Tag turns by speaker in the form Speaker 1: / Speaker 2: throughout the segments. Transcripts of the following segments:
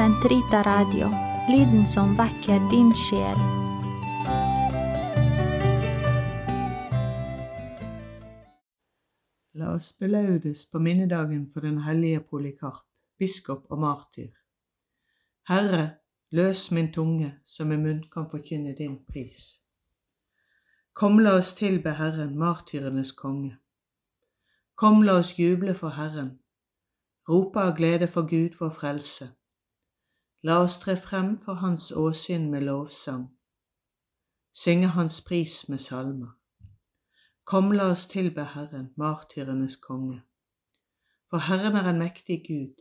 Speaker 1: Sentrita Radio, lyden som vekker din sjel.
Speaker 2: La oss belaudes på minnedagen for den hellige Polikarp, biskop og martyr. Herre, løs min tunge, så min munn kan forkynne din pris. Kom, la oss tilbe Herren, martyrenes konge. Kom, la oss juble for Herren, rope av glede for Gud vår frelse. La oss tre frem for Hans åsyn med lovsang, synge Hans pris med salmer. Kom, la oss tilbe Herren, martyrenes konge. For Herren er en mektig Gud,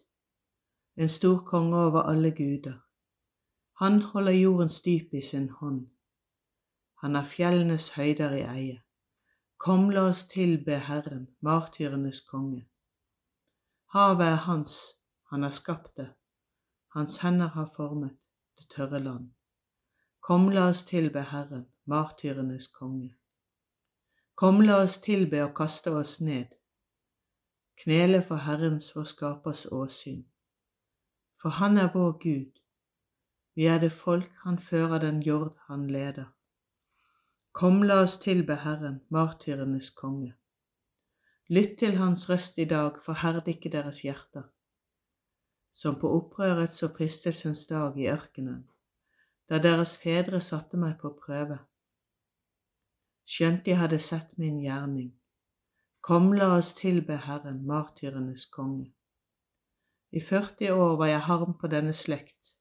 Speaker 2: en stor konge over alle guder. Han holder jordens dyp i sin hånd. Han har fjellenes høyder i eie. Kom, la oss tilbe Herren, martyrenes konge. Havet er hans, han har skapt det, hans hender har formet det tørre land. Kom, la oss tilbe Herren, martyrenes konge. Kom, la oss tilbe og kaste oss ned, knele for Herrens vår Skapers åsyn. For Han er vår Gud, vi er det folk Han fører den jord Han leder. Kom, la oss tilbe Herren, martyrenes konge. Lytt til hans røst i dag, forherd ikke deres hjerter. Som på opprørets og fristelsens dag i ørkenen, da deres fedre satte meg på prøve. Skjønt de hadde sett min gjerning. Kom, la oss tilbe Herren, martyrenes konge. I 40 år var jeg harm på denne slekt.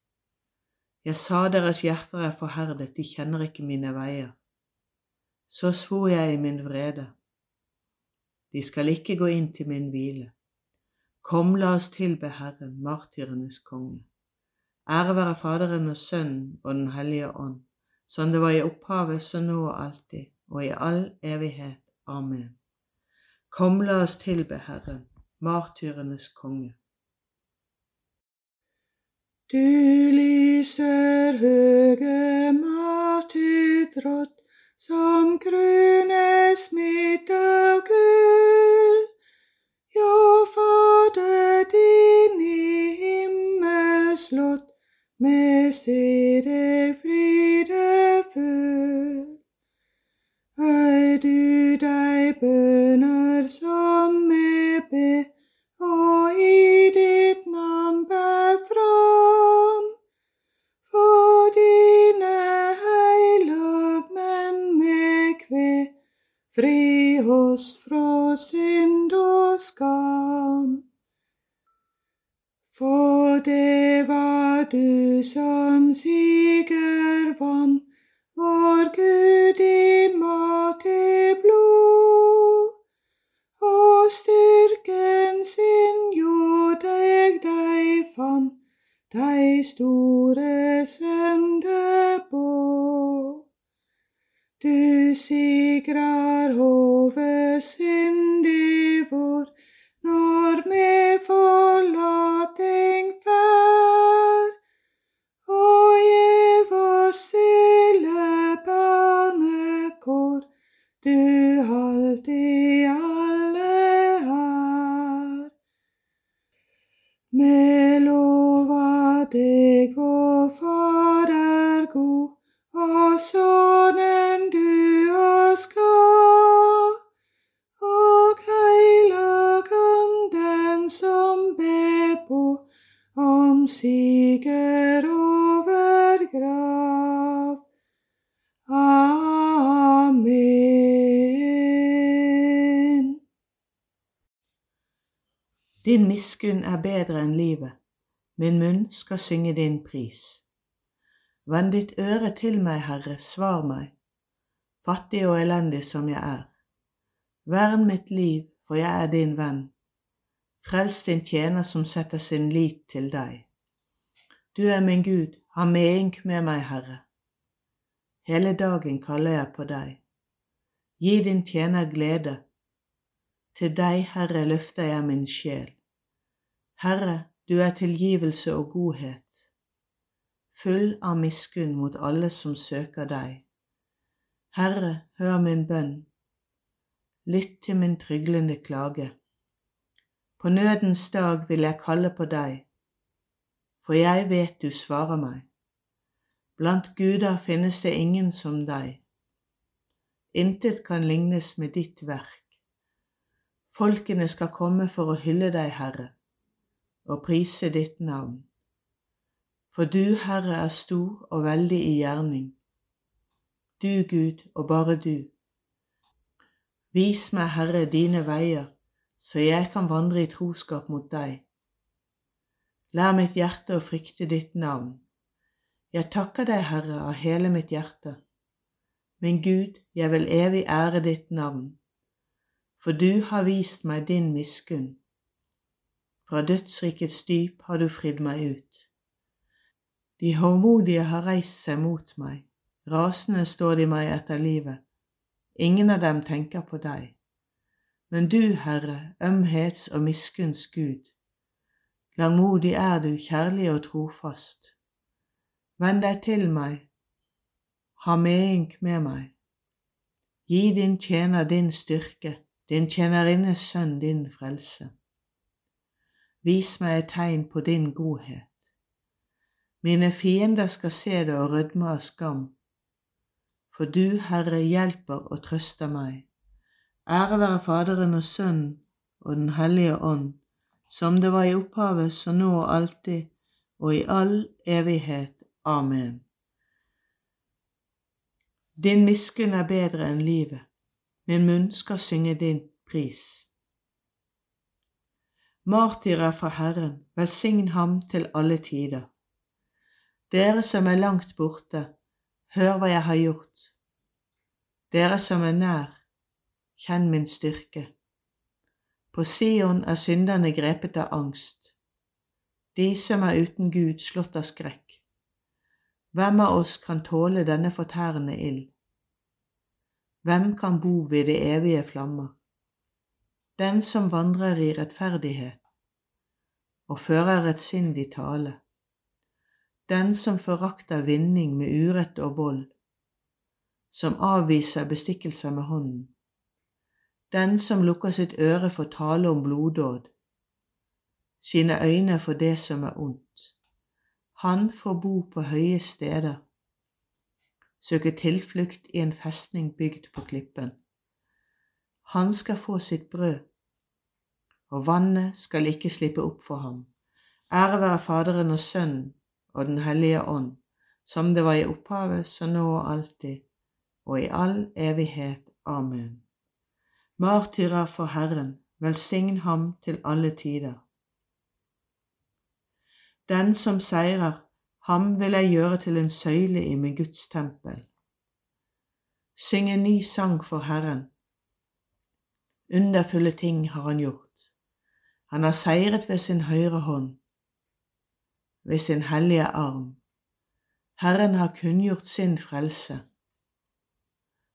Speaker 2: Jeg sa deres hjerter er forherdet, de kjenner ikke mine veier. Så svor jeg i min vrede de skal ikke gå inn til min hvile. Kom, la oss tilbe Herren, martyrenes konge. Ære være Faderen og Sønnen og Den hellige ånd, som det var i opphavet, så nå og alltid, og i all evighet. Amen. Kom, la oss tilbe Herren, martyrenes konge.
Speaker 3: Du lyser høge martyrdrott, som krones midt av gull. Slått, med se deg frydefull. Høy du deg bønner som du som siger vann, vår Gud i mat i blod. Og styrken sin jo deg deg fant, deg store syndebåt. Du sigrar
Speaker 2: Din miskunn er bedre enn livet, min munn skal synge din pris. Vend ditt øre til meg, Herre, svar meg, fattig og elendig som jeg er. Vern mitt liv, for jeg er din venn. Frels din tjener som setter sin lit til deg. Du er min Gud, ha meink med meg, Herre. Hele dagen kaller jeg på deg. Gi din tjener glede. Til deg, Herre, løfter jeg min sjel. Herre, du er tilgivelse og godhet full av miskunn mot alle som søker deg. Herre, hør min bønn. Lytt til min tryglende klage. På nødens dag vil jeg kalle på deg. for jeg vet du svarer meg. Blant guder finnes det ingen som deg. Intet kan lignes med ditt verk. Folkene skal komme for å hylle deg, Herre, og prise ditt navn. For du, Herre, er stor og veldig i gjerning. Du, Gud, og bare du. Vis meg, Herre, dine veier, så jeg kan vandre i troskap mot deg. Lær mitt hjerte å frykte ditt navn. Jeg takker deg, Herre, av hele mitt hjerte. Min Gud, jeg vil evig ære ditt navn, for du har vist meg din miskunn. Fra dødsrikets dyp har du fridd meg ut. De håndmodige har reist seg mot meg, rasende står de meg etter livet. Ingen av dem tenker på deg. Men du, Herre, ømhets og miskunns Gud, langmodig er du, kjærlig og trofast. Vend deg til meg, ha medynk med meg. Gi din tjener din styrke, din tjenerinnes sønn din frelse. Vis meg et tegn på din godhet. Mine fiender skal se det og rødme av skam. For du, Herre, hjelper og trøster meg. Ære være Faderen og Sønnen og Den hellige ånd, som det var i opphavet, så nå og alltid, og i all evighet. Amen. Din miskunn er bedre enn livet, min munn skal synge din pris. Martyrer fra Herren, velsign ham til alle tider. Dere som er langt borte, hør hva jeg har gjort. Dere som er nær, kjenn min styrke. På Sion er synderne grepet av angst, de som er uten Gud slått av skrekk. Hvem av oss kan tåle denne fortærende ild? Hvem kan bo ved de evige flammer? Den som vandrer i rettferdighet og fører rettsindig tale. Den som forakter vinning med urett og vold, som avviser bestikkelser med hånden. Den som lukker sitt øre for tale om bloddåd, sine øyne for det som er ondt han får bo på høye steder, søke tilflukt i en festning bygd på klippen. Han skal få sitt brød, og vannet skal ikke slippe opp for ham. Ære være Faderen og Sønnen og Den hellige ånd, som det var i opphavet, så nå og alltid, og i all evighet. Amen. Martyrer for Herren, velsign ham til alle tider. Den som seirer, ham vil jeg gjøre til en søyle i min Guds tempel. Syng en ny sang for Herren. Underfulle ting har han gjort. Han har seiret ved sin høyre hånd, ved sin hellige arm. Herren har kunngjort sin frelse,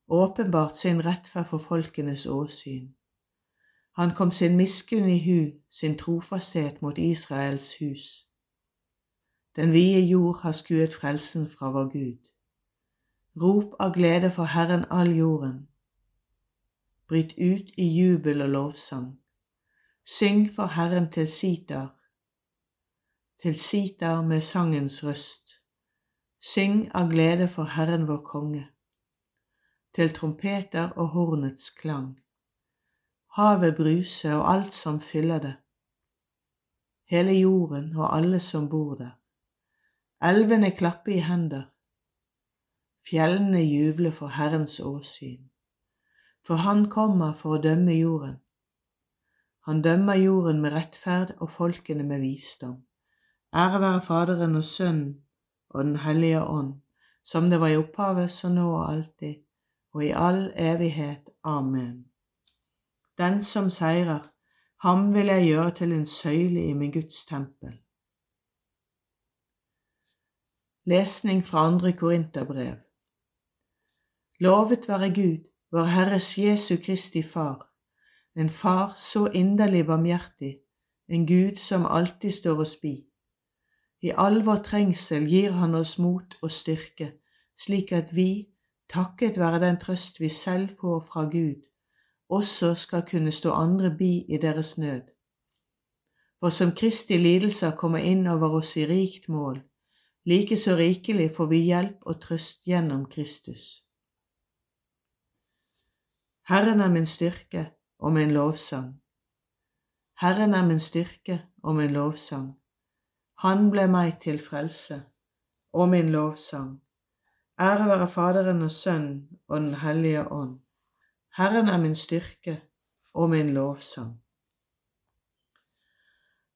Speaker 2: åpenbart sin rettferd for folkenes åsyn. Han kom sin miskunn i hu, sin trofasthet mot Israels hus. Den vide jord har skuet frelsen fra vår Gud. Rop av glede for Herren all jorden. Bryt ut i jubel og lovsang. Syng for Herren til sitar, til sitar med sangens røst. Syng av glede for Herren vår konge, til trompeter og hornets klang. Havet bruser og alt som fyller det, hele jorden og alle som bor der. Elvene klapper i hender. Fjellene jubler for Herrens åsyn. For Han kommer for å dømme jorden. Han dømmer jorden med rettferd og folkene med visdom. Ære være Faderen og Sønnen og Den hellige ånd, som det var i opphavet, så nå og alltid, og i all evighet. Amen. Den som seirer, ham vil jeg gjøre til en søyle i min Guds tempel. Lesning fra andre Korinterbrev. Lovet være Gud, vår Herres Jesu Kristi Far, en Far så inderlig barmhjertig, en Gud som alltid står oss bi. I all vår trengsel gir Han oss mot og styrke, slik at vi, takket være den trøst vi selv får fra Gud, også skal kunne stå andre bi i deres nød. For som Kristi lidelser kommer inn over oss i rikt mål, like så rikelig får vi hjelp og trøst gjennom Kristus. Herren er min styrke og min lovsang. Herren er min styrke og min lovsang. Han ble meg til frelse og min lovsang. Ære være Faderen og Sønnen og Den hellige ånd. Herren er min styrke og min lovsang.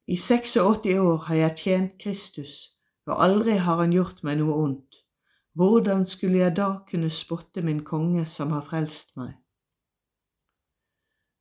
Speaker 2: I 86 år har jeg tjent Kristus, og aldri har han gjort meg noe ondt. Hvordan skulle jeg da kunne spotte min konge som har frelst meg?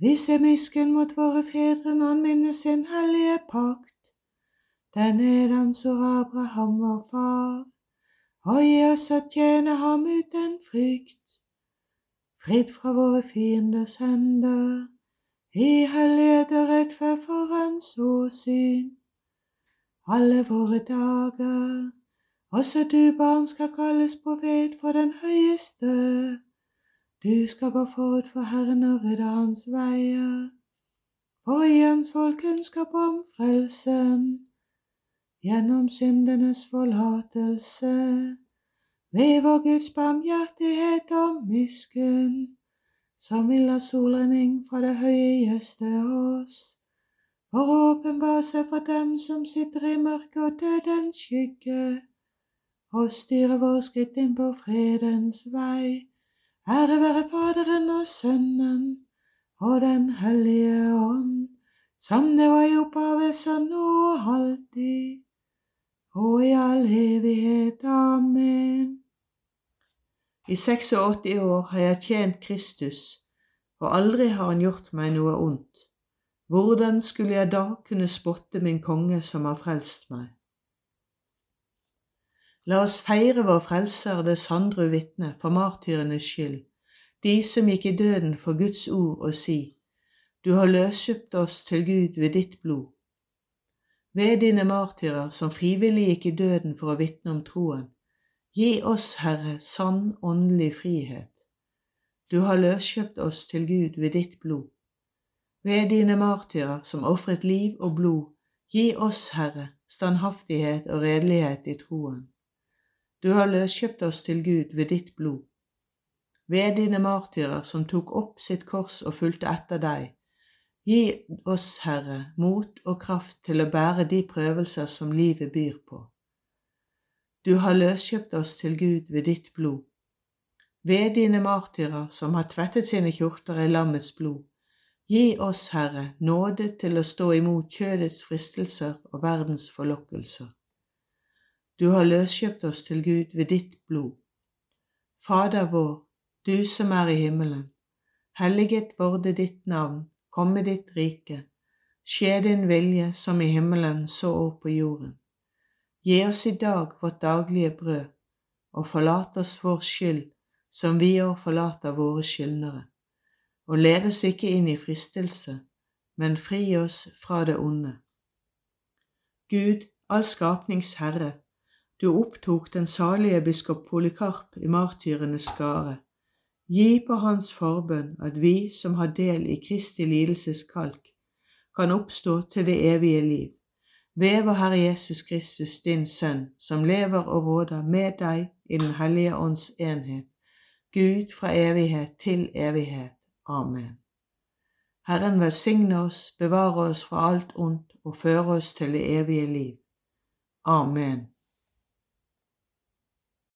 Speaker 3: Vise miskunn mot våre fedre når han minnes sin hellige pakt, den nedansår Abraham vår far, og gi oss å tjene ham uten frykt, fritt fra våre fienders hender i hellighet og rettferd for Hans åsyn. Alle våre dager, også du barn skal kalles profet for den høyeste. Du skal gå forut for Herren og rydde hans veier, for gi hans folk kunnskap om frelsen, gjennom syndenes forlatelse, ved vår Guds barmhjertighet og miskunn som vil ha solrenning fra det høye gjeste oss, for å åpenbare seg for dem som sitter i mørket og dødens skygge, og styre våre skritt inn på fredens vei. Ære være Faderen og Sønnen og Den hellige ånd, som det var i opphavet, så nå og alltid, og i all evighet. Amen.
Speaker 2: I 86 år har jeg tjent Kristus, og aldri har han gjort meg noe ondt. Hvordan skulle jeg da kunne spotte min konge som har frelst meg? La oss feire vår frelser det sandre vitne for martyrenes skyld, de som gikk i døden for Guds ord, og si, Du har løskjøpt oss til Gud ved ditt blod. Ved dine martyrer som frivillig gikk i døden for å vitne om troen, Gi oss, Herre, sann åndelig frihet. Du har løskjøpt oss til Gud ved ditt blod. Ved dine martyrer som ofret liv og blod, gi oss, Herre, standhaftighet og redelighet i troen. Du har løskjøpt oss til Gud ved ditt blod. Ved dine martyrer som tok opp sitt kors og fulgte etter deg, gi oss, Herre, mot og kraft til å bære de prøvelser som livet byr på. Du har løskjøpt oss til Gud ved ditt blod. Ved dine martyrer som har tvettet sine kjorter i lammets blod, gi oss, Herre, nåde til å stå imot kjødets fristelser og verdens forlokkelser. Du har løskjøpt oss til Gud ved ditt blod. Fader vår, du som er i himmelen. Helliget vorde ditt navn, komme ditt rike. Skje din vilje som i himmelen så opp på jorden. Gi oss i dag vårt daglige brød, og forlat oss vår skyld, som vi òg forlater våre skyldnere. Og led oss ikke inn i fristelse, men fri oss fra det onde. Gud, all skapnings Herre, du opptok den salige biskop Polikarp i martyrenes skare. Gi på hans forbønn at vi som har del i Kristi lidelses kalk, kan oppstå til det evige liv ved vår Herre Jesus Kristus, din Sønn, som lever og råder med deg i Den hellige ånds enhet, Gud fra evighet til evighet. Amen. Herren velsigne oss, bevare oss fra alt ondt og føre oss til det evige liv. Amen.